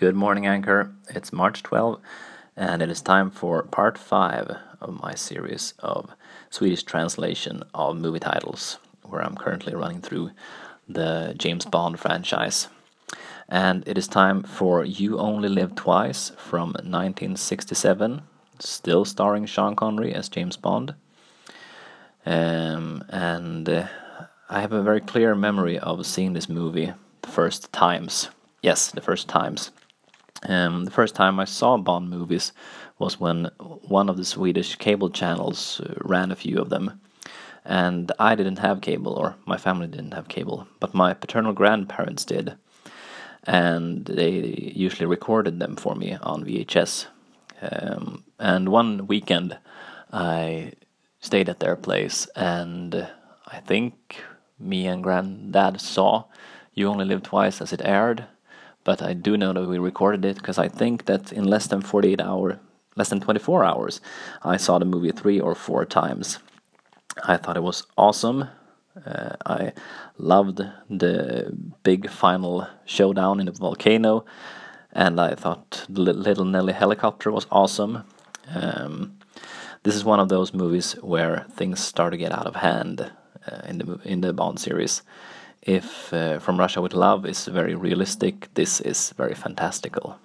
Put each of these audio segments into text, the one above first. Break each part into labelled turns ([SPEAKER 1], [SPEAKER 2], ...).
[SPEAKER 1] Good morning, Anchor. It's March 12, and it is time for part 5 of my series of Swedish translation of movie titles, where I'm currently running through the James Bond franchise. And it is time for You Only Live Twice from 1967, still starring Sean Connery as James Bond. Um, and uh, I have a very clear memory of seeing this movie the first times. Yes, the first times. Um, the first time I saw Bond movies was when one of the Swedish cable channels uh, ran a few of them. And I didn't have cable, or my family didn't have cable, but my paternal grandparents did. And they usually recorded them for me on VHS. Um, and one weekend I stayed at their place, and I think me and granddad saw You Only Live Twice as it aired but I do know that we recorded it because I think that in less than 48 hours, less than 24 hours, I saw the movie three or four times. I thought it was awesome. Uh, I loved the big final showdown in the volcano, and I thought the Little Nelly helicopter was awesome. Um, this is one of those movies where things start to get out of hand uh, in the in the Bond series if uh, From Russia with Love is very realistic, this is very fantastical.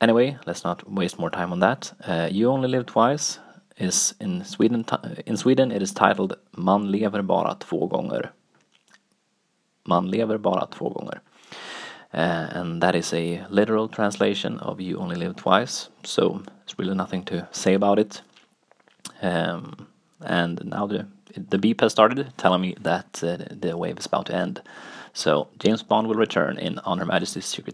[SPEAKER 1] Anyway, let's not waste more time on that. Uh, you Only Live Twice is in Sweden. In Sweden, it is titled Man lever bara två gånger. Man lever bara två gånger. Uh, and that is a literal translation of You Only Live Twice, so there's really nothing to say about it. Um, and now the the beep has started, telling me that uh, the wave is about to end. So James Bond will return in On Her Majesty's Secret